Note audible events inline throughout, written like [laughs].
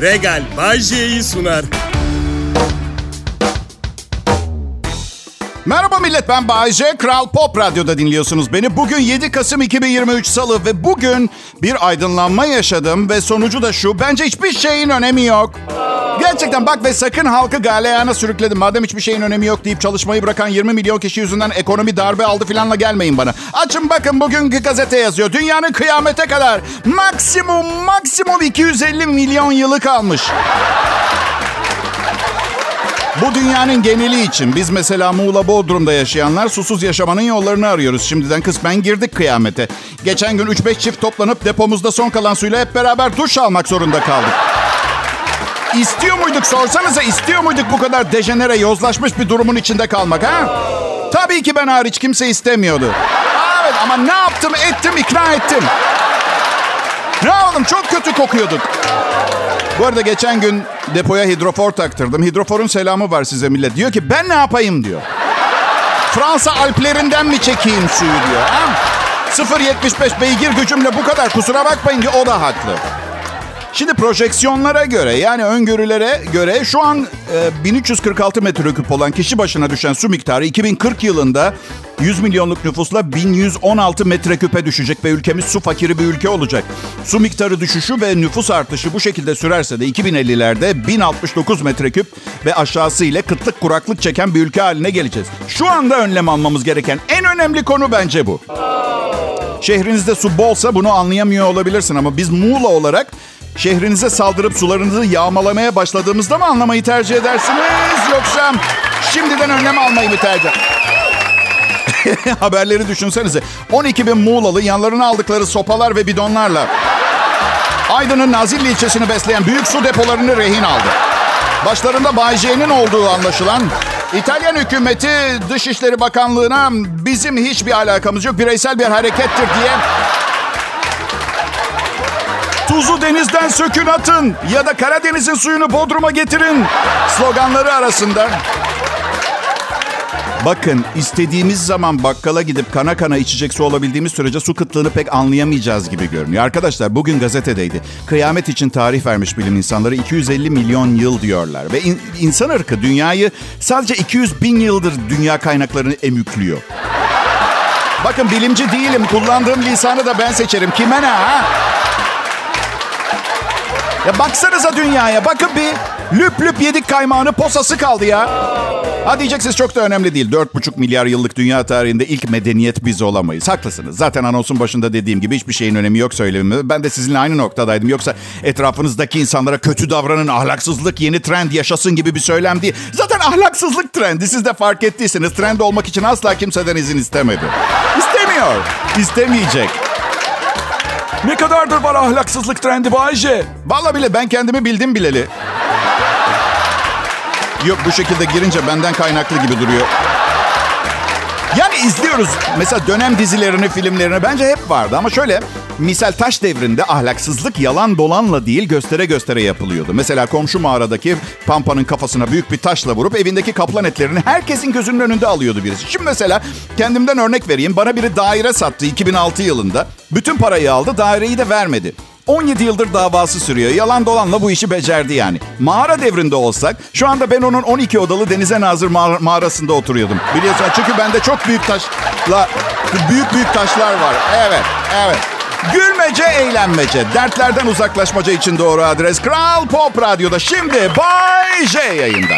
Regal Bajje'yi sunar. Merhaba millet ben Bayece. Kral Pop Radyo'da dinliyorsunuz beni. Bugün 7 Kasım 2023 Salı ve bugün bir aydınlanma yaşadım ve sonucu da şu. Bence hiçbir şeyin önemi yok. Gerçekten bak ve sakın halkı galeyana sürükledim. Madem hiçbir şeyin önemi yok deyip çalışmayı bırakan 20 milyon kişi yüzünden ekonomi darbe aldı filanla gelmeyin bana. Açın bakın bugünkü gazete yazıyor. Dünyanın kıyamete kadar maksimum maksimum 250 milyon yılı kalmış. Bu dünyanın geneli için biz mesela Muğla Bodrum'da yaşayanlar susuz yaşamanın yollarını arıyoruz. Şimdiden kısmen girdik kıyamete. Geçen gün 3-5 çift toplanıp depomuzda son kalan suyla hep beraber duş almak zorunda kaldık. İstiyor muyduk sorsanıza istiyor muyduk bu kadar dejenere yozlaşmış bir durumun içinde kalmak ha? Tabii ki ben hariç kimse istemiyordu. Evet ama ne yaptım ettim ikna ettim. Ne yapalım çok kötü kokuyorduk. Bu arada geçen gün depoya hidrofor taktırdım. Hidroforun selamı var size millet. Diyor ki ben ne yapayım diyor. Fransa Alplerinden mi çekeyim suyu diyor. Ha? 0.75 beygir gücümle bu kadar kusura bakmayın diyor. O da haklı. Şimdi projeksiyonlara göre yani öngörülere göre şu an e, 1346 metreküp olan kişi başına düşen su miktarı 2040 yılında 100 milyonluk nüfusla 1116 metreküpe düşecek ve ülkemiz su fakiri bir ülke olacak. Su miktarı düşüşü ve nüfus artışı bu şekilde sürerse de 2050'lerde 1069 metreküp ve aşağısı ile kıtlık kuraklık çeken bir ülke haline geleceğiz. Şu anda önlem almamız gereken en önemli konu bence bu. Şehrinizde su bolsa bunu anlayamıyor olabilirsin ama biz Muğla olarak şehrinize saldırıp sularınızı yağmalamaya başladığımızda mı anlamayı tercih edersiniz yoksa şimdiden önlem almayı mı tercih [laughs] Haberleri düşünsenize. 12 bin Muğlalı yanlarına aldıkları sopalar ve bidonlarla Aydın'ın Nazilli ilçesini besleyen büyük su depolarını rehin aldı. Başlarında Bay J'nin olduğu anlaşılan İtalyan hükümeti Dışişleri Bakanlığı'na bizim hiçbir alakamız yok, bireysel bir harekettir diye Tuzu denizden sökün atın ya da Karadeniz'in suyunu Bodrum'a getirin sloganları arasında. Bakın istediğimiz zaman bakkala gidip kana kana içecek su olabildiğimiz sürece su kıtlığını pek anlayamayacağız gibi görünüyor. Arkadaşlar bugün gazetedeydi. Kıyamet için tarih vermiş bilim insanları 250 milyon yıl diyorlar. Ve in, insan ırkı dünyayı sadece 200 bin yıldır dünya kaynaklarını emüklüyor. Bakın bilimci değilim. Kullandığım lisanı da ben seçerim. Kime ne ha? Ya baksanıza dünyaya. Bakın bir lüp lüp yedik kaymağını posası kaldı ya. Ha diyeceksiniz çok da önemli değil. 4,5 milyar yıllık dünya tarihinde ilk medeniyet biz olamayız. Haklısınız. Zaten anonsun başında dediğim gibi hiçbir şeyin önemi yok söylememi. Ben de sizinle aynı noktadaydım. Yoksa etrafınızdaki insanlara kötü davranın, ahlaksızlık yeni trend yaşasın gibi bir söylem değil. Zaten ahlaksızlık trendi. Siz de fark ettiyseniz trend olmak için asla kimseden izin istemedi. İstemiyor. İstemeyecek. Ne kadardır var ahlaksızlık trendi Bayce? Valla bile ben kendimi bildim bileli. Yok bu şekilde girince benden kaynaklı gibi duruyor. Yani izliyoruz. Mesela dönem dizilerini, filmlerini bence hep vardı. Ama şöyle, misal taş devrinde ahlaksızlık yalan dolanla değil göstere göstere yapılıyordu. Mesela komşu mağaradaki Pampa'nın kafasına büyük bir taşla vurup evindeki kaplan etlerini herkesin gözünün önünde alıyordu birisi. Şimdi mesela kendimden örnek vereyim. Bana biri daire sattı 2006 yılında. Bütün parayı aldı, daireyi de vermedi. 17 yıldır davası sürüyor. Yalan dolanla bu işi becerdi yani. Mağara devrinde olsak şu anda ben onun 12 odalı denize nazır mağar- mağarasında oturuyordum. Biliyorsun çünkü bende çok büyük taşla büyük büyük taşlar var. Evet, evet. Gülmece, eğlenmece, dertlerden uzaklaşmaca için doğru adres Kral Pop Radyo'da şimdi Bay J yayında.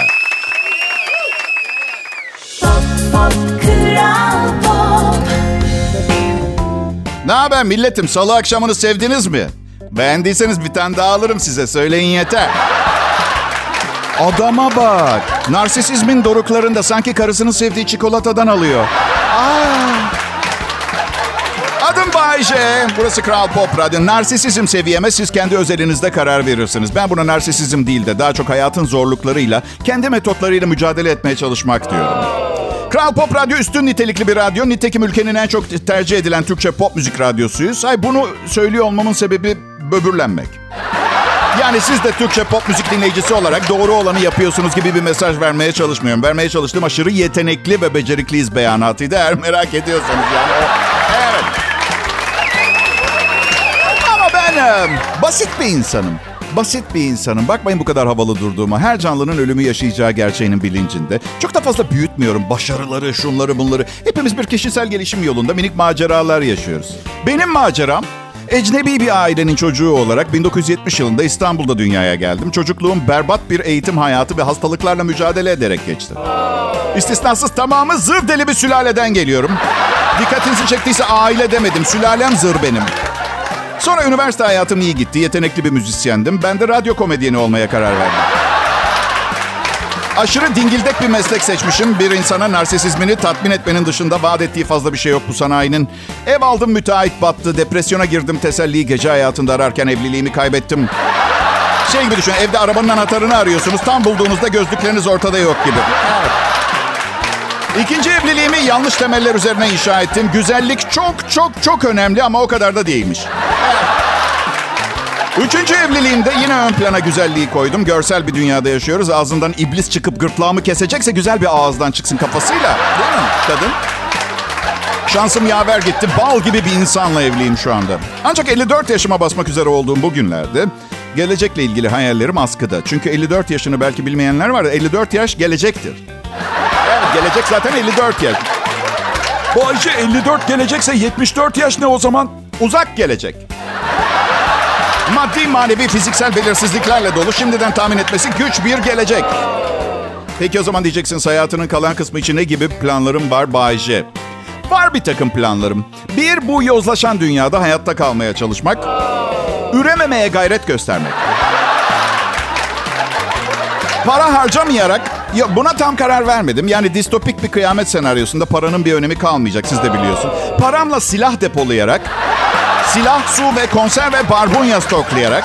Pop, pop, Kral Pop. Ne haber milletim? Salı akşamını sevdiniz mi? Beğendiyseniz bir tane daha alırım size. Söyleyin yeter. Adama bak. Narsisizmin doruklarında sanki karısının sevdiği çikolatadan alıyor. Aa. Adım Bayce. Burası Kral Pop Radyo. Narsisizm seviyeme siz kendi özelinizde karar verirsiniz. Ben buna narsisizm değil de daha çok hayatın zorluklarıyla, kendi metotlarıyla mücadele etmeye çalışmak diyorum. Kral Pop Radyo üstün nitelikli bir radyo. Nitekim ülkenin en çok tercih edilen Türkçe pop müzik radyosuyuz. Ay bunu söylüyor olmamın sebebi böbürlenmek. Yani siz de Türkçe pop müzik dinleyicisi olarak doğru olanı yapıyorsunuz gibi bir mesaj vermeye çalışmıyorum. Vermeye çalıştığım aşırı yetenekli ve becerikliyiz beyanatıydı. Eğer merak ediyorsanız yani. O, ben basit bir insanım. Basit bir insanım. Bakmayın bu kadar havalı durduğuma. Her canlının ölümü yaşayacağı gerçeğinin bilincinde. Çok da fazla büyütmüyorum. Başarıları, şunları, bunları. Hepimiz bir kişisel gelişim yolunda minik maceralar yaşıyoruz. Benim maceram Ecnebi bir ailenin çocuğu olarak 1970 yılında İstanbul'da dünyaya geldim. Çocukluğum berbat bir eğitim hayatı ve hastalıklarla mücadele ederek geçti. İstisnasız tamamı zır deli bir sülaleden geliyorum. Dikkatinizi çektiyse aile demedim. Sülalem zır benim. Sonra üniversite hayatım iyi gitti. Yetenekli bir müzisyendim. Ben de radyo komedyeni olmaya karar verdim. Aşırı dingildek bir meslek seçmişim. Bir insana narsisizmini tatmin etmenin dışında vaat ettiği fazla bir şey yok bu sanayinin. Ev aldım müteahhit battı. Depresyona girdim teselliyi gece hayatında ararken evliliğimi kaybettim. Şey gibi düşün evde arabanın anahtarını arıyorsunuz. Tam bulduğunuzda gözlükleriniz ortada yok gibi. İkinci evliliğimi yanlış temeller üzerine inşa ettim. Güzellik çok çok çok önemli ama o kadar da değilmiş. Üçüncü evliliğimde yine ön plana güzelliği koydum. Görsel bir dünyada yaşıyoruz. Ağzından iblis çıkıp gırtlağımı kesecekse güzel bir ağızdan çıksın kafasıyla. Değil mi kadın? Şansım yaver gitti. Bal gibi bir insanla evliyim şu anda. Ancak 54 yaşıma basmak üzere olduğum bu günlerde gelecekle ilgili hayallerim askıda. Çünkü 54 yaşını belki bilmeyenler var. 54 yaş gelecektir. Gelecek zaten 54 yaş. Bu Ayşe 54 gelecekse 74 yaş ne o zaman? Uzak gelecek. Maddi, manevi, fiziksel belirsizliklerle dolu şimdiden tahmin etmesi güç bir gelecek. Peki o zaman diyeceksiniz hayatının kalan kısmı için ne gibi planlarım var Bayce? Var bir takım planlarım. Bir, bu yozlaşan dünyada hayatta kalmaya çalışmak. Ürememeye gayret göstermek. Para harcamayarak, ya buna tam karar vermedim. Yani distopik bir kıyamet senaryosunda paranın bir önemi kalmayacak siz de biliyorsun. Paramla silah depolayarak, silah, su ve konserve barbunya stoklayarak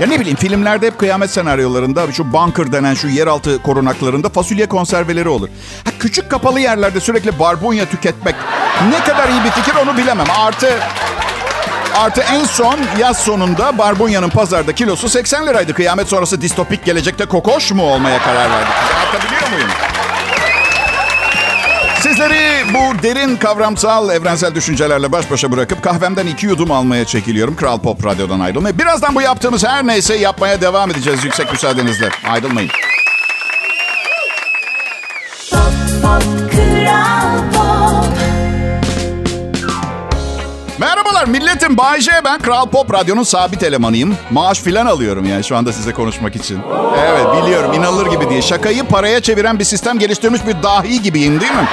ya ne bileyim filmlerde hep kıyamet senaryolarında şu bunker denen şu yeraltı korunaklarında fasulye konserveleri olur. Ha, küçük kapalı yerlerde sürekli barbunya tüketmek ne kadar iyi bir fikir onu bilemem. Artı Artı en son yaz sonunda barbunyanın pazarda kilosu 80 liraydı. Kıyamet sonrası distopik gelecekte kokoş mu olmaya karar verdik? Anlatabiliyor muyum? Sizleri bu derin kavramsal evrensel düşüncelerle baş başa bırakıp kahvemden iki yudum almaya çekiliyorum. Kral Pop Radyo'dan ayrılmayın. Birazdan bu yaptığımız her neyse yapmaya devam edeceğiz yüksek müsaadenizle. Ayrılmayın. Pop, pop, Kral Merhabalar milletim. Bay J ben. Kral Pop Radyo'nun sabit elemanıyım. Maaş filan alıyorum yani şu anda size konuşmak için. Evet biliyorum inanılır gibi diye. Şakayı paraya çeviren bir sistem geliştirmiş bir dahi gibiyim değil mi?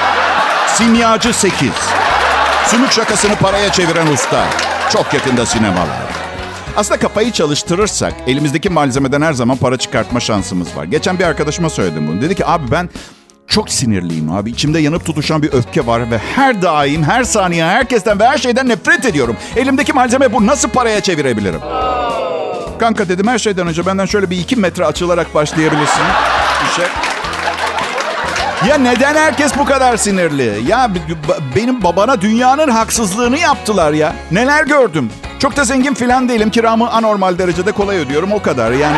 Simyacı 8. Sümük şakasını paraya çeviren usta. Çok yakında sinemalar. Aslında kafayı çalıştırırsak elimizdeki malzemeden her zaman para çıkartma şansımız var. Geçen bir arkadaşıma söyledim bunu. Dedi ki abi ben çok sinirliyim abi. İçimde yanıp tutuşan bir öfke var ve her daim, her saniye herkesten ve her şeyden nefret ediyorum. Elimdeki malzeme bu. Nasıl paraya çevirebilirim? Kanka dedim her şeyden önce benden şöyle bir iki metre açılarak başlayabilirsin. İşe. Ya neden herkes bu kadar sinirli? Ya benim babana dünyanın haksızlığını yaptılar ya. Neler gördüm. Çok da zengin filan değilim. Kiramı anormal derecede kolay ödüyorum o kadar. Yani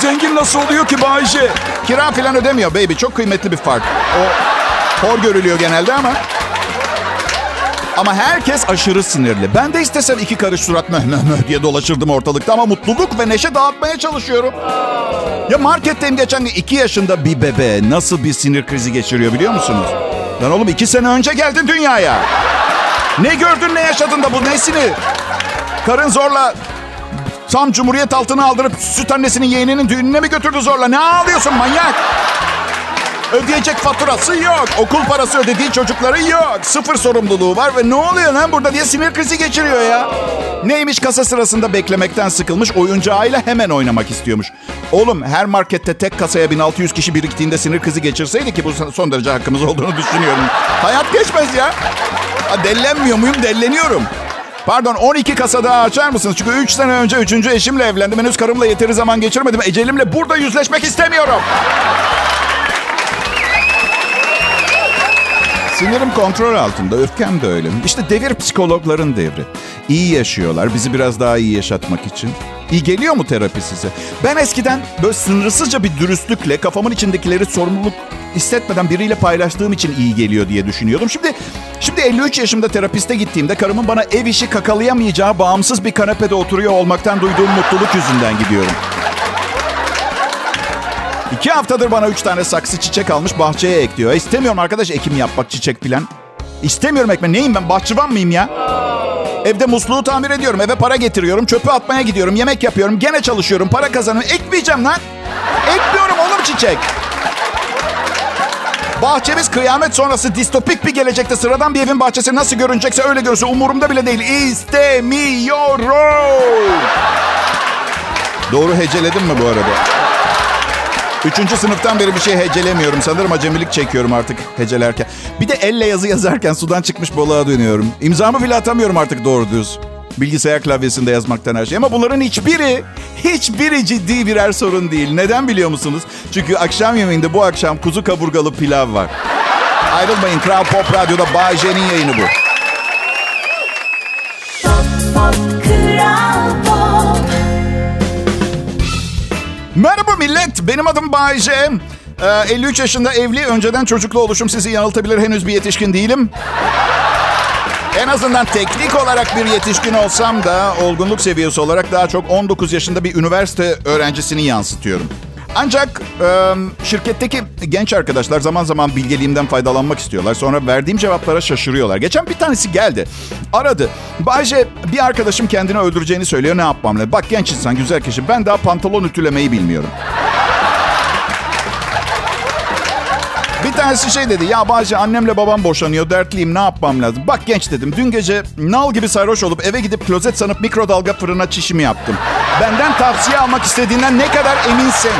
Zengin nasıl oluyor ki Bayşe? Kira falan ödemiyor baby. Çok kıymetli bir fark. O hor görülüyor genelde ama. Ama herkes aşırı sinirli. Ben de istesem iki karış surat möh möh möh diye dolaşırdım ortalıkta ama mutluluk ve neşe dağıtmaya çalışıyorum. Ya marketteyim geçen gün iki yaşında bir bebe nasıl bir sinir krizi geçiriyor biliyor musunuz? Lan oğlum iki sene önce geldin dünyaya. Ne gördün ne yaşadın da bu ne sinir? Karın zorla Tam cumhuriyet altına aldırıp süt annesinin yeğeninin düğününe mi götürdü zorla? Ne ağlıyorsun manyak? Ödeyecek faturası yok. Okul parası ödediği çocukları yok. Sıfır sorumluluğu var ve ne oluyor lan burada diye sinir krizi geçiriyor ya. Neymiş kasa sırasında beklemekten sıkılmış oyuncağıyla hemen oynamak istiyormuş. Oğlum her markette tek kasaya 1600 kişi biriktiğinde sinir krizi geçirseydi ki bu son derece hakkımız olduğunu düşünüyorum. Hayat geçmez ya. Ha, dellenmiyor muyum? Delleniyorum. Pardon 12 kasa daha açar mısınız? Çünkü 3 sene önce 3. eşimle evlendim. Henüz karımla yeteri zaman geçirmedim. Ecelimle burada yüzleşmek istemiyorum. Sinirim kontrol altında, öfkem de öyle. İşte devir psikologların devri. İyi yaşıyorlar, bizi biraz daha iyi yaşatmak için. İyi geliyor mu terapi size? Ben eskiden böyle sınırsızca bir dürüstlükle kafamın içindekileri sorumluluk hissetmeden biriyle paylaştığım için iyi geliyor diye düşünüyordum. Şimdi şimdi 53 yaşımda terapiste gittiğimde karımın bana ev işi kakalayamayacağı bağımsız bir kanepede oturuyor olmaktan duyduğum mutluluk yüzünden gidiyorum. İki haftadır bana üç tane saksı çiçek almış bahçeye ekliyor. E, istemiyorum arkadaş ekim yapmak çiçek filan. İstemiyorum ekme. Neyim ben bahçıvan mıyım ya? Evde musluğu tamir ediyorum. Eve para getiriyorum. Çöpü atmaya gidiyorum. Yemek yapıyorum. Gene çalışıyorum. Para kazanıyorum. Ekmeyeceğim lan. Ekmiyorum oğlum çiçek. Bahçemiz kıyamet sonrası distopik bir gelecekte sıradan bir evin bahçesi nasıl görünecekse öyle görünsün. Umurumda bile değil. İstemiyorum. Doğru heceledim mi bu arada? Üçüncü sınıftan beri bir şey hecelemiyorum. Sanırım acemilik çekiyorum artık hecelerken. Bir de elle yazı yazarken sudan çıkmış balığa dönüyorum. İmzamı bile atamıyorum artık doğru düz. Bilgisayar klavyesinde yazmaktan her şey. Ama bunların hiçbiri, hiçbiri ciddi birer sorun değil. Neden biliyor musunuz? Çünkü akşam yemeğinde bu akşam kuzu kaburgalı pilav var. Ayrılmayın. Kral Pop Radyo'da Bay J'nin yayını bu. Merhaba millet, benim adım Bayce. Ee, 53 yaşında evli, önceden çocuklu oluşum sizi yanıltabilir. Henüz bir yetişkin değilim. En azından teknik olarak bir yetişkin olsam da olgunluk seviyesi olarak daha çok 19 yaşında bir üniversite öğrencisini yansıtıyorum. Ancak e, şirketteki genç arkadaşlar zaman zaman bilgeliğimden faydalanmak istiyorlar. Sonra verdiğim cevaplara şaşırıyorlar. Geçen bir tanesi geldi. Aradı. Bayce bir arkadaşım kendini öldüreceğini söylüyor. Ne yapmam lazım? Bak genç insan, güzel kişi. Ben daha pantolon ütülemeyi bilmiyorum. Bir tanesi şey dedi. Ya Bayce annemle babam boşanıyor. Dertliyim ne yapmam lazım? Bak genç dedim. Dün gece nal gibi sarhoş olup eve gidip klozet sanıp mikrodalga fırına çişimi yaptım. Benden tavsiye almak istediğinden ne kadar eminsin?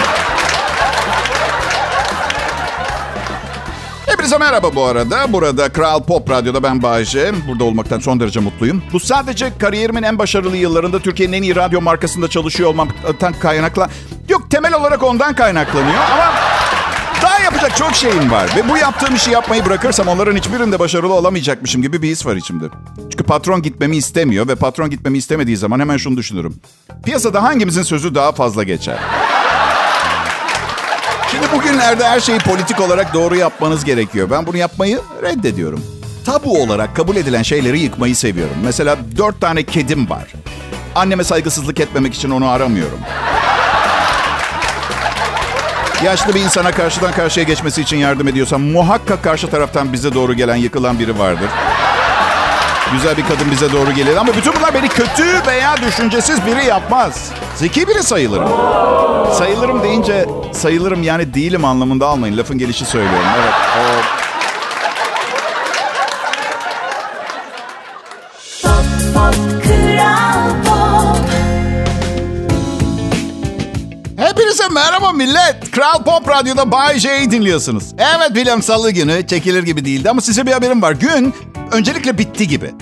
Hepinize merhaba bu arada. Burada Kral Pop Radyo'da ben Bayece. Burada olmaktan son derece mutluyum. Bu sadece kariyerimin en başarılı yıllarında Türkiye'nin en iyi radyo markasında çalışıyor olmaktan kaynakla... Yok temel olarak ondan kaynaklanıyor ama... Daha yapacak çok şeyim var. Ve bu yaptığım işi yapmayı bırakırsam onların hiçbirinde başarılı olamayacakmışım gibi bir his var içimde. Çünkü patron gitmemi istemiyor ve patron gitmemi istemediği zaman hemen şunu düşünürüm. Piyasada hangimizin sözü daha fazla geçer? Şimdi bugünlerde her şeyi politik olarak doğru yapmanız gerekiyor. Ben bunu yapmayı reddediyorum. Tabu olarak kabul edilen şeyleri yıkmayı seviyorum. Mesela dört tane kedim var. Anneme saygısızlık etmemek için onu aramıyorum. Yaşlı bir insana karşıdan karşıya geçmesi için yardım ediyorsam muhakkak karşı taraftan bize doğru gelen, yıkılan biri vardır. Güzel bir kadın bize doğru gelir ama bütün bunlar beni kötü veya düşüncesiz biri yapmaz. Zeki biri sayılırım. Sayılırım deyince sayılırım yani değilim anlamında almayın. Lafın gelişi söylüyorum. Evet. O... Millet. Kral Pop Radyo'da Bay J'yi dinliyorsunuz. Evet biliyorum salı günü çekilir gibi değildi ama size bir haberim var. Gün öncelikle bitti gibi.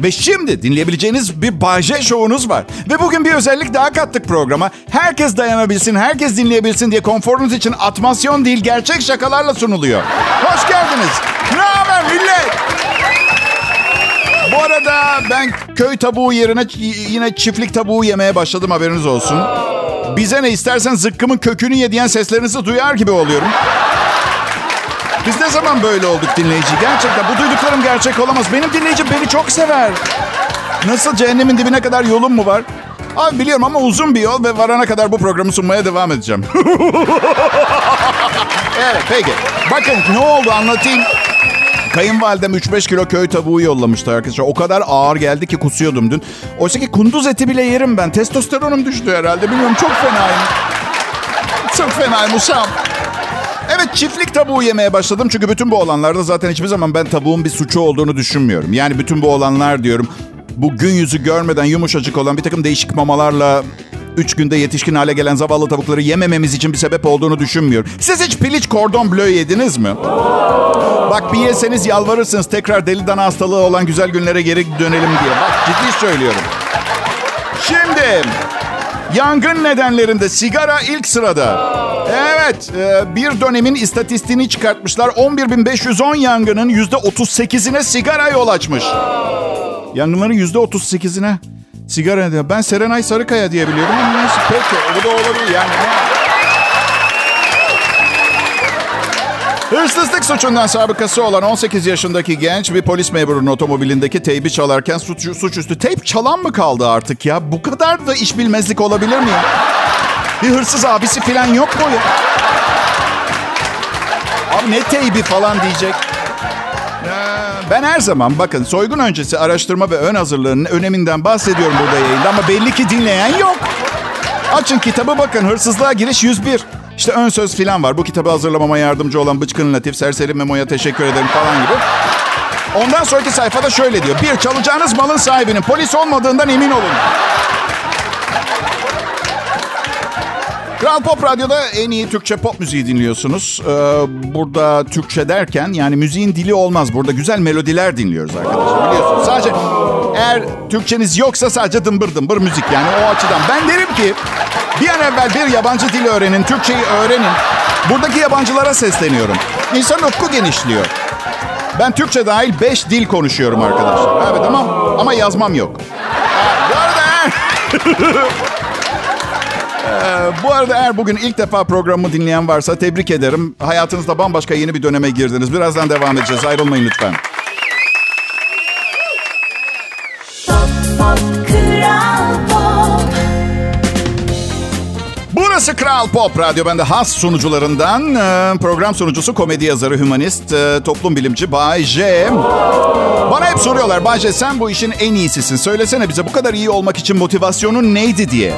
Ve şimdi dinleyebileceğiniz bir Bay J şovunuz var. Ve bugün bir özellik daha kattık programa. Herkes dayanabilsin, herkes dinleyebilsin diye konforunuz için atmasyon değil gerçek şakalarla sunuluyor. Hoş geldiniz. Ne haber millet? Bu arada ben köy tavuğu yerine yine çiftlik tavuğu yemeye başladım haberiniz olsun. Bize ne istersen zıkkımın kökünü ye diyen seslerinizi duyar gibi oluyorum. Biz ne zaman böyle olduk dinleyici? Gerçekten bu duyduklarım gerçek olamaz. Benim dinleyicim beni çok sever. Nasıl cehennemin dibine kadar yolum mu var? Abi biliyorum ama uzun bir yol ve varana kadar bu programı sunmaya devam edeceğim. [laughs] evet peki. Bakın ne oldu anlatayım. Kayınvalidem 3-5 kilo köy tavuğu yollamıştı arkadaşlar. O kadar ağır geldi ki kusuyordum dün. Oysa ki kunduz eti bile yerim ben. Testosteronum düştü herhalde. Bilmiyorum çok fenayım. Çok fenayım Usam. Evet çiftlik tavuğu yemeye başladım. Çünkü bütün bu olanlarda zaten hiçbir zaman ben tavuğun bir suçu olduğunu düşünmüyorum. Yani bütün bu olanlar diyorum. Bu gün yüzü görmeden yumuşacık olan bir takım değişik mamalarla üç günde yetişkin hale gelen zavallı tavukları yemememiz için bir sebep olduğunu düşünmüyorum. Siz hiç piliç kordon bleu yediniz mi? Bak bir yeseniz yalvarırsınız tekrar deli dana hastalığı olan güzel günlere geri dönelim diye. Bak ciddi söylüyorum. Şimdi yangın nedenlerinde sigara ilk sırada. Evet e, bir dönemin istatistiğini çıkartmışlar. 11.510 yangının %38'ine sigara yol açmış. Yangınların %38'ine sigara diyor. Ben Serenay Sarıkaya diye biliyorum ama neyse peki bu da olabilir yani. Hırsızlık suçundan sabıkası olan 18 yaşındaki genç bir polis memurunun otomobilindeki teybi çalarken suç, suçüstü teyp çalan mı kaldı artık ya? Bu kadar da iş bilmezlik olabilir mi ya? Bir hırsız abisi falan yok mu ya? Abi ne teybi falan diyecek. Ben her zaman bakın soygun öncesi araştırma ve ön hazırlığının öneminden bahsediyorum burada yayında ama belli ki dinleyen yok. Açın kitabı bakın hırsızlığa giriş 101. İşte ön söz filan var. Bu kitabı hazırlamama yardımcı olan Bıçkın Latif, Serseri Memo'ya teşekkür ederim falan gibi. Ondan sonraki sayfada şöyle diyor. Bir, çalacağınız malın sahibinin polis olmadığından emin olun. Kral Pop Radyo'da en iyi Türkçe pop müziği dinliyorsunuz. Ee, burada Türkçe derken yani müziğin dili olmaz. Burada güzel melodiler dinliyoruz arkadaşlar biliyorsunuz. Sadece eğer Türkçeniz yoksa sadece dımbır dımbır müzik yani o açıdan. Ben derim ki bir an evvel bir yabancı dil öğrenin, Türkçeyi öğrenin. Buradaki yabancılara sesleniyorum. İnsanın ufku genişliyor. Ben Türkçe dahil 5 dil konuşuyorum arkadaşlar. Evet ama, ama yazmam yok. Bu arada [laughs] bu arada eğer bugün ilk defa programımı dinleyen varsa tebrik ederim. Hayatınızda bambaşka yeni bir döneme girdiniz. Birazdan devam edeceğiz. Ayrılmayın lütfen. Burası Kral Pop Radyo. Ben de has sunucularından e, program sunucusu, komedi yazarı, hümanist, e, toplum bilimci Bay J. Bana hep soruyorlar Bay J sen bu işin en iyisisin. Söylesene bize bu kadar iyi olmak için motivasyonun neydi diye.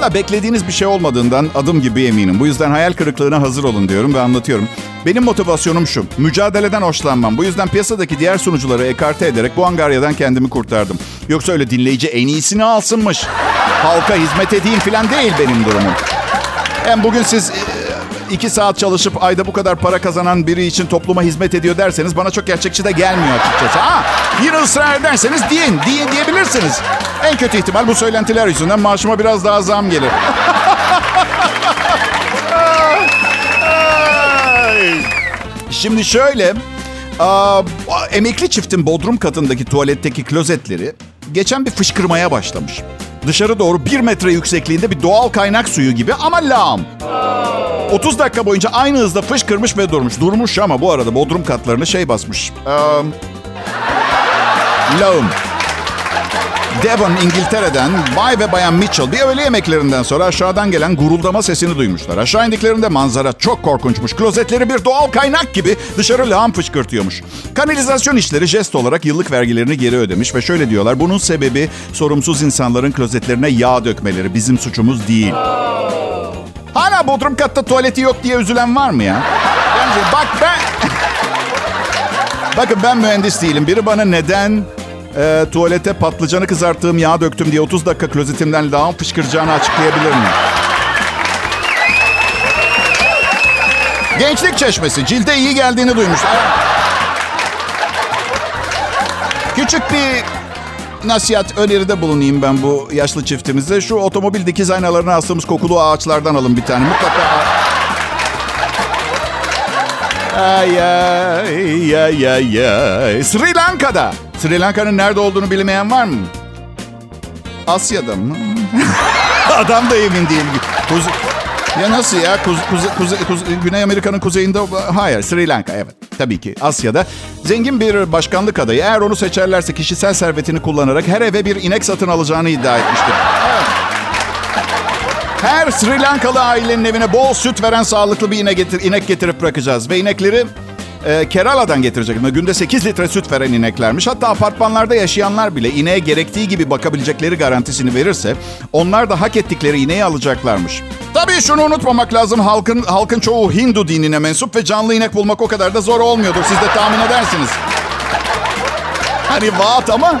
Valla beklediğiniz bir şey olmadığından adım gibi eminim. Bu yüzden hayal kırıklığına hazır olun diyorum ve anlatıyorum. Benim motivasyonum şu. Mücadeleden hoşlanmam. Bu yüzden piyasadaki diğer sunucuları ekarte ederek bu angaryadan kendimi kurtardım. Yoksa öyle dinleyici en iyisini alsınmış. Halka hizmet edeyim falan değil benim durumum. Hem bugün siz iki saat çalışıp ayda bu kadar para kazanan biri için topluma hizmet ediyor derseniz bana çok gerçekçi de gelmiyor açıkçası. Ha, yine ısrar ederseniz deyin, deyin diyebilirsiniz. En kötü ihtimal bu söylentiler yüzünden maaşıma biraz daha zam gelir. [laughs] Şimdi şöyle, emekli çiftin bodrum katındaki tuvaletteki klozetleri geçen bir fışkırmaya başlamış. Dışarı doğru bir metre yüksekliğinde bir doğal kaynak suyu gibi ama lağım. 30 dakika boyunca aynı hızda fışkırmış ve durmuş. Durmuş ama bu arada bodrum katlarını şey basmış. Ee, lağım. Devon, İngiltere'den Bay ve Bayan Mitchell bir öğle yemeklerinden sonra aşağıdan gelen guruldama sesini duymuşlar. Aşağı indiklerinde manzara çok korkunçmuş. Klozetleri bir doğal kaynak gibi dışarı lağım fışkırtıyormuş. Kanalizasyon işleri jest olarak yıllık vergilerini geri ödemiş ve şöyle diyorlar. Bunun sebebi sorumsuz insanların klozetlerine yağ dökmeleri. Bizim suçumuz değil. Hala bodrum katta tuvaleti yok diye üzülen var mı ya? Bence bak ben... Bakın ben mühendis değilim. Biri bana neden e, tuvalete patlıcanı kızarttığım yağ döktüm diye 30 dakika klozetimden lağım fışkıracağını açıklayabilir mi? Gençlik çeşmesi. Cilde iyi geldiğini duymuş. Küçük bir nasihat öneride bulunayım ben bu yaşlı çiftimize. Şu otomobil dikiz aynalarına astığımız kokulu ağaçlardan alın bir tane. Mutlaka Ay ay ay ay ay. Sri Lanka'da. Sri Lanka'nın nerede olduğunu bilmeyen var mı? Asya'da mı? [laughs] Adam da emin değil. Kuze... Ya nasıl ya? Kuz, kuze, kuze, kuze, Güney Amerika'nın kuzeyinde... Hayır, Sri Lanka evet. Tabii ki Asya'da. Zengin bir başkanlık adayı. Eğer onu seçerlerse kişisel servetini kullanarak her eve bir inek satın alacağını iddia etmiştir. Evet. Her Sri Lankalı ailenin evine bol süt veren sağlıklı bir inek getirip bırakacağız. Ve inekleri e, Kerala'dan getirecek. Günde 8 litre süt veren ineklermiş. Hatta apartmanlarda yaşayanlar bile ineğe gerektiği gibi bakabilecekleri garantisini verirse... ...onlar da hak ettikleri ineği alacaklarmış. Tabii şunu unutmamak lazım. Halkın halkın çoğu Hindu dinine mensup ve canlı inek bulmak o kadar da zor olmuyordur. Siz de tahmin edersiniz. Hani vaat ama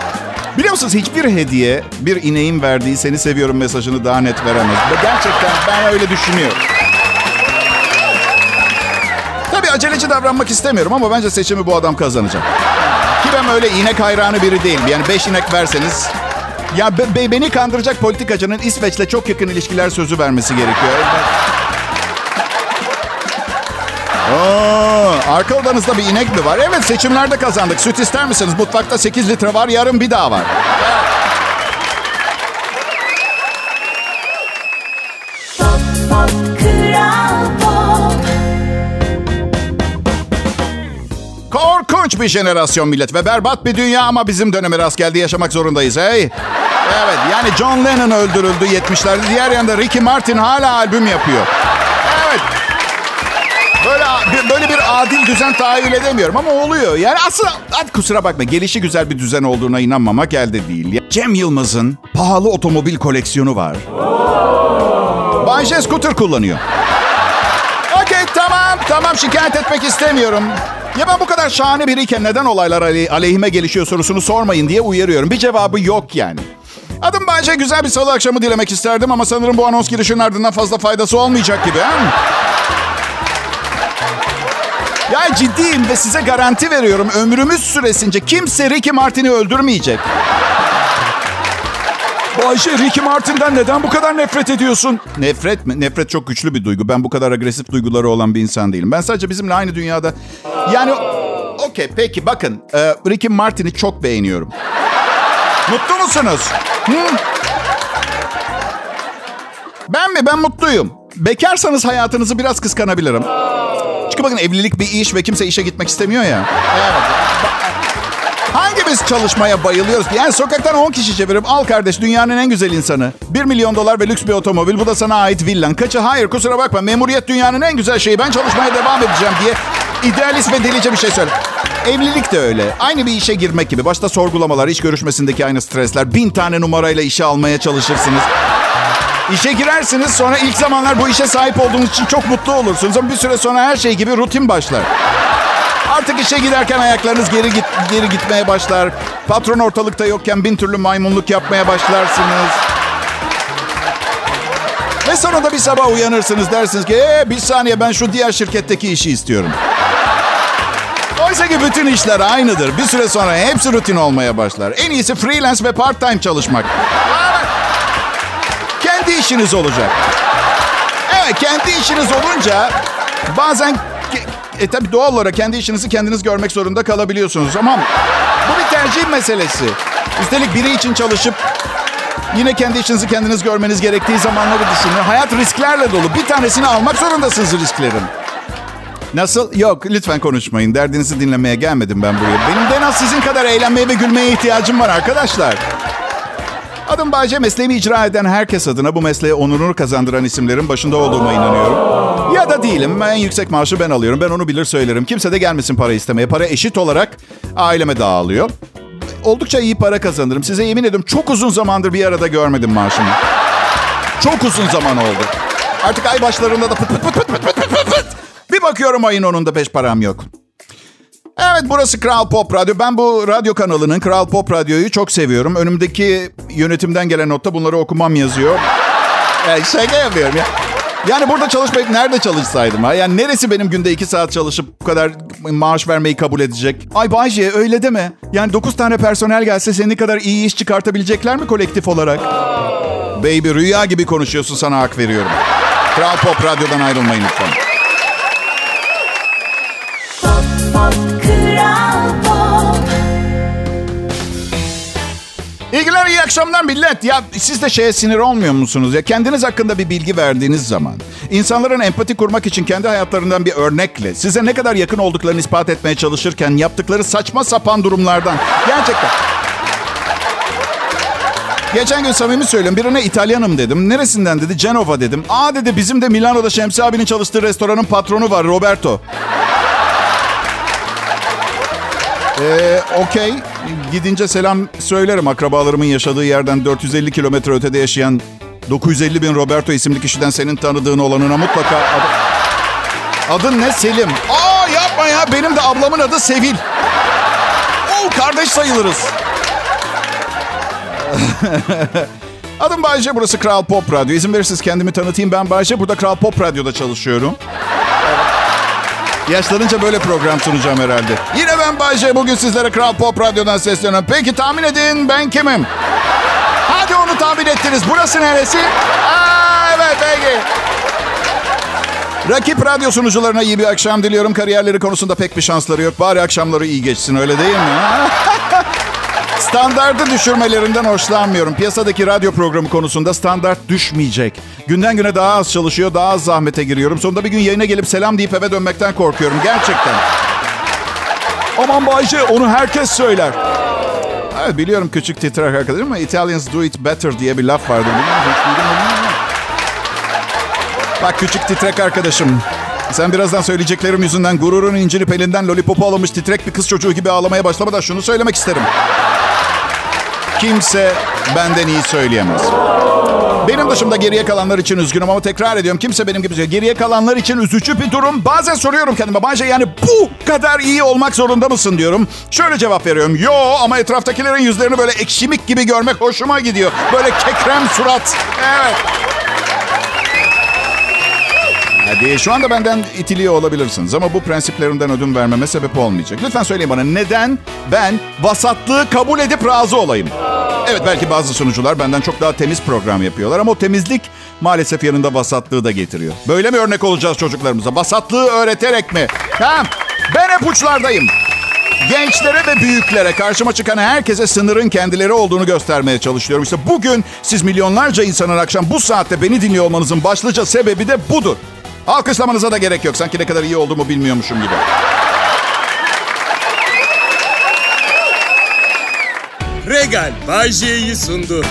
Biliyor musunuz hiçbir hediye bir ineğin verdiği seni seviyorum mesajını daha net veremez. Ve gerçekten ben öyle düşünüyorum. Tabii aceleci davranmak istemiyorum ama bence seçimi bu adam kazanacak. Ki ben öyle inek hayranı biri değilim. Yani beş inek verseniz... Ya be, be- beni kandıracak politikacının İsveç'le çok yakın ilişkiler sözü vermesi gerekiyor. Oo, arka odanızda bir inek mi var? Evet seçimlerde kazandık. Süt ister misiniz? Mutfakta 8 litre var, yarın bir daha var. Bir jenerasyon millet ve berbat bir dünya ama bizim döneme rast geldi yaşamak zorundayız hey. Evet yani John Lennon öldürüldü 70'lerde. Diğer yanda Ricky Martin hala albüm yapıyor. Evet. Böyle böyle bir adil düzen tahayyül edemiyorum ama oluyor. Yani aslında hadi kusura bakma gelişi güzel bir düzen olduğuna inanmamak elde değil. Cem Yılmaz'ın pahalı otomobil koleksiyonu var. Bayce scooter kullanıyor. Okey tamam tamam şikayet etmek istemiyorum. Ya ben bu kadar şahane biriyken neden olaylar aley- aleyhime gelişiyor sorusunu sormayın diye uyarıyorum. Bir cevabı yok yani. Adım Bayce güzel bir salı akşamı dilemek isterdim ama sanırım bu anons girişinin ardından fazla faydası olmayacak gibi. Ha? Ya ciddiyim ve size garanti veriyorum ömrümüz süresince kimse Ricky Martin'i öldürmeyecek. Bayşe Ricky Martin'den neden bu kadar nefret ediyorsun? Nefret mi? Nefret çok güçlü bir duygu. Ben bu kadar agresif duyguları olan bir insan değilim. Ben sadece bizimle aynı dünyada... Yani okey peki bakın. E, Ricky Martin'i çok beğeniyorum. Mutlu musunuz? Hı? Ben mi? Ben mutluyum. Bekarsanız hayatınızı biraz kıskanabilirim. Çünkü bakın evlilik bir iş ve kimse işe gitmek istemiyor ya. Evet. Hangimiz çalışmaya bayılıyoruz? Yani sokaktan 10 kişi çevirip al kardeş dünyanın en güzel insanı. 1 milyon dolar ve lüks bir otomobil. Bu da sana ait villan. Kaçı? Hayır kusura bakma. Memuriyet dünyanın en güzel şeyi. Ben çalışmaya devam edeceğim diye idealist ve delice bir şey söyle. Evlilik de öyle. Aynı bir işe girmek gibi. Başta sorgulamalar, iş görüşmesindeki aynı stresler. Bin tane numarayla işe almaya çalışırsınız. İşe girersiniz sonra ilk zamanlar bu işe sahip olduğunuz için çok mutlu olursunuz. Ama bir süre sonra her şey gibi rutin başlar. Artık işe giderken ayaklarınız geri git geri gitmeye başlar. Patron ortalıkta yokken bin türlü maymunluk yapmaya başlarsınız. Ve sonunda bir sabah uyanırsınız dersiniz ki ee, bir saniye ben şu diğer şirketteki işi istiyorum. Oysa ki bütün işler aynıdır. Bir süre sonra hepsi rutin olmaya başlar. En iyisi freelance ve part time çalışmak. Kendi işiniz olacak. Evet kendi işiniz olunca bazen e tabi doğal olarak kendi işinizi kendiniz görmek zorunda kalabiliyorsunuz. Ama bu bir tercih meselesi. Üstelik biri için çalışıp yine kendi işinizi kendiniz görmeniz gerektiği zamanları düşünün. Hayat risklerle dolu. Bir tanesini almak zorundasınız risklerin. Nasıl? Yok lütfen konuşmayın. Derdinizi dinlemeye gelmedim ben buraya. Benim de en az sizin kadar eğlenmeye ve gülmeye ihtiyacım var arkadaşlar. Adım Bayce mesleğimi icra eden herkes adına bu mesleğe onurunu kazandıran isimlerin başında olduğuma inanıyorum. Ya da değilim. En yüksek maaşı ben alıyorum. Ben onu bilir söylerim. Kimse de gelmesin para istemeye. Para eşit olarak aileme dağılıyor. Oldukça iyi para kazanırım. Size yemin ediyorum çok uzun zamandır bir arada görmedim maaşımı. Çok uzun zaman oldu. Artık ay başlarında da pıt pıt pıt pıt pıt pıt pıt pıt. Bir bakıyorum ayın onunda beş param yok. Evet burası Kral Pop Radyo. Ben bu radyo kanalının Kral Pop Radyo'yu çok seviyorum. Önümdeki yönetimden gelen notta bunları okumam yazıyor. Yani şaka yapıyorum ya. Yani burada çalışmayıp nerede çalışsaydım ha? Yani neresi benim günde iki saat çalışıp bu kadar maaş vermeyi kabul edecek? Ay Bayce öyle deme. Yani dokuz tane personel gelse senin kadar iyi iş çıkartabilecekler mi kolektif olarak? Baby rüya gibi konuşuyorsun sana hak veriyorum. Kral Pop Radyo'dan ayrılmayın lütfen. İyi günler, iyi akşamlar millet. Ya siz de şeye sinir olmuyor musunuz? Ya kendiniz hakkında bir bilgi verdiğiniz zaman, insanların empati kurmak için kendi hayatlarından bir örnekle size ne kadar yakın olduklarını ispat etmeye çalışırken yaptıkları saçma sapan durumlardan gerçekten. Geçen gün samimi söylüyorum. Birine İtalyanım dedim. Neresinden dedi? Cenova dedim. Aa dedi bizim de Milano'da Şemsi abinin çalıştığı restoranın patronu var Roberto. Ee, Okey. Gidince selam söylerim. Akrabalarımın yaşadığı yerden 450 kilometre ötede yaşayan 950 bin Roberto isimli kişiden senin tanıdığın olanına mutlaka... Adı... Adın ne? Selim. Aa yapma ya. Benim de ablamın adı Sevil. Oo kardeş sayılırız. [laughs] Adım Bayce. Burası Kral Pop Radyo. İzin verirseniz kendimi tanıtayım. Ben Bayce. Burada Kral Pop Radyo'da çalışıyorum. Yaşlanınca böyle program sunacağım herhalde. Yine ben Bayce. Bugün sizlere Kral Pop Radyo'dan sesleniyorum. Peki tahmin edin ben kimim? Hadi onu tahmin ettiniz. Burası neresi? Aa, evet peki. Rakip radyo sunucularına iyi bir akşam diliyorum. Kariyerleri konusunda pek bir şansları yok. Bari akşamları iyi geçsin öyle değil mi? [laughs] Standartı düşürmelerinden hoşlanmıyorum. Piyasadaki radyo programı konusunda standart düşmeyecek. Günden güne daha az çalışıyor, daha az zahmete giriyorum. Sonunda bir gün yayına gelip selam deyip eve dönmekten korkuyorum. Gerçekten. Aman Bayce onu herkes söyler. Evet biliyorum küçük titrek arkadaşım ama Italians do it better diye bir laf vardı. Bak küçük titrek arkadaşım. Sen birazdan söyleyeceklerim yüzünden gururun incinip elinden lollipopu alınmış titrek bir kız çocuğu gibi ağlamaya başlamadan şunu söylemek isterim. Kimse benden iyi söyleyemez. Benim dışımda geriye kalanlar için üzgünüm ama tekrar ediyorum. Kimse benim gibi. Geriye kalanlar için üzücü bir durum. Bazen soruyorum kendime. Bence yani bu kadar iyi olmak zorunda mısın diyorum. Şöyle cevap veriyorum. Yo ama etraftakilerin yüzlerini böyle ekşimik gibi görmek hoşuma gidiyor. Böyle kekrem surat. Evet. Hadi şu anda benden itiliyor olabilirsiniz ama bu prensiplerimden ödün vermeme sebep olmayacak. Lütfen söyleyin bana neden ben vasatlığı kabul edip razı olayım? Evet belki bazı sunucular benden çok daha temiz program yapıyorlar ama o temizlik maalesef yanında vasatlığı da getiriyor. Böyle mi örnek olacağız çocuklarımıza? Vasatlığı öğreterek mi? Ha, ben hep uçlardayım. Gençlere ve büyüklere karşıma çıkan herkese sınırın kendileri olduğunu göstermeye çalışıyorum. İşte bugün siz milyonlarca insanın akşam bu saatte beni dinliyor olmanızın başlıca sebebi de budur. Alkışlamanıza da gerek yok. Sanki ne kadar iyi olduğumu bilmiyormuşum gibi. Regal Bay sundu.